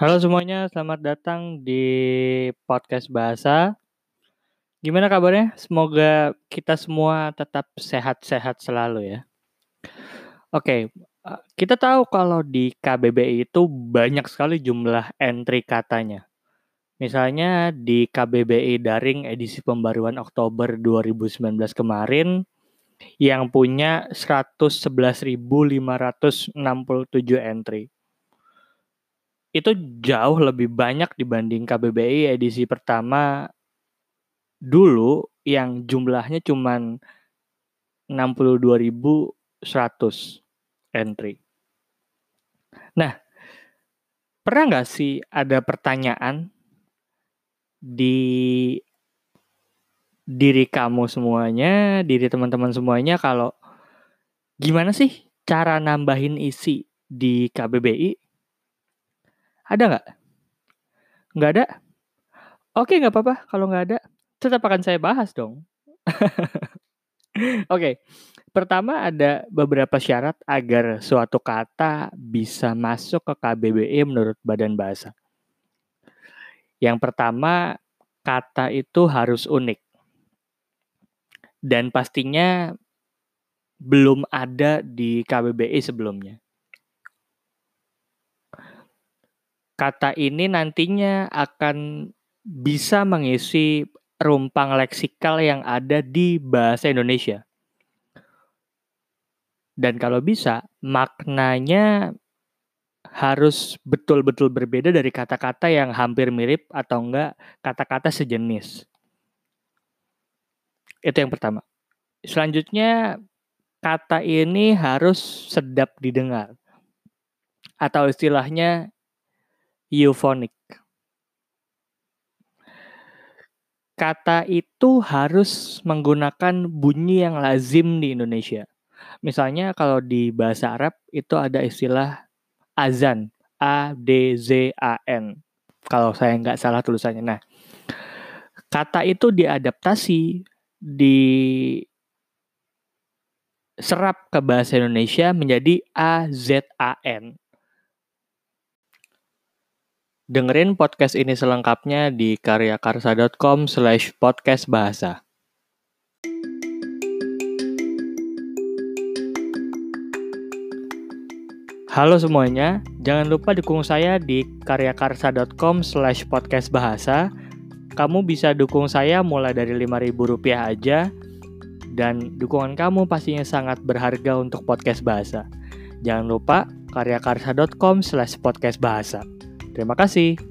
Halo semuanya, selamat datang di podcast bahasa. Gimana kabarnya? Semoga kita semua tetap sehat-sehat selalu ya. Oke, eh, kita tahu kalau di KBBI itu banyak sekali jumlah entry katanya. Misalnya di KBBI daring edisi pembaruan Oktober 2019 kemarin yang punya 111.567 entry itu jauh lebih banyak dibanding KBBI edisi pertama dulu yang jumlahnya cuman 62.100 entry. Nah, pernah nggak sih ada pertanyaan di diri kamu semuanya, diri teman-teman semuanya kalau gimana sih cara nambahin isi di KBBI? Ada nggak? Nggak ada? Oke, nggak apa-apa kalau nggak ada. Tetap akan saya bahas dong. Oke, pertama ada beberapa syarat agar suatu kata bisa masuk ke KBBI menurut Badan Bahasa. Yang pertama, kata itu harus unik. Dan pastinya belum ada di KBBI sebelumnya. Kata ini nantinya akan bisa mengisi rumpang leksikal yang ada di bahasa Indonesia. Dan kalau bisa, maknanya harus betul-betul berbeda dari kata-kata yang hampir mirip atau enggak kata-kata sejenis. Itu yang pertama. Selanjutnya, kata ini harus sedap didengar. Atau istilahnya euphonic. Kata itu harus menggunakan bunyi yang lazim di Indonesia. Misalnya kalau di bahasa Arab itu ada istilah azan, A D Z A N. Kalau saya nggak salah tulisannya. Nah, kata itu diadaptasi di serap ke bahasa Indonesia menjadi A Z A N Dengerin podcast ini selengkapnya di karyakarsa.com slash podcast bahasa. Halo semuanya, jangan lupa dukung saya di karyakarsa.com slash podcast bahasa. Kamu bisa dukung saya mulai dari Rp5.000 aja, dan dukungan kamu pastinya sangat berharga untuk podcast bahasa. Jangan lupa karyakarsa.com slash podcast bahasa. Terima kasih.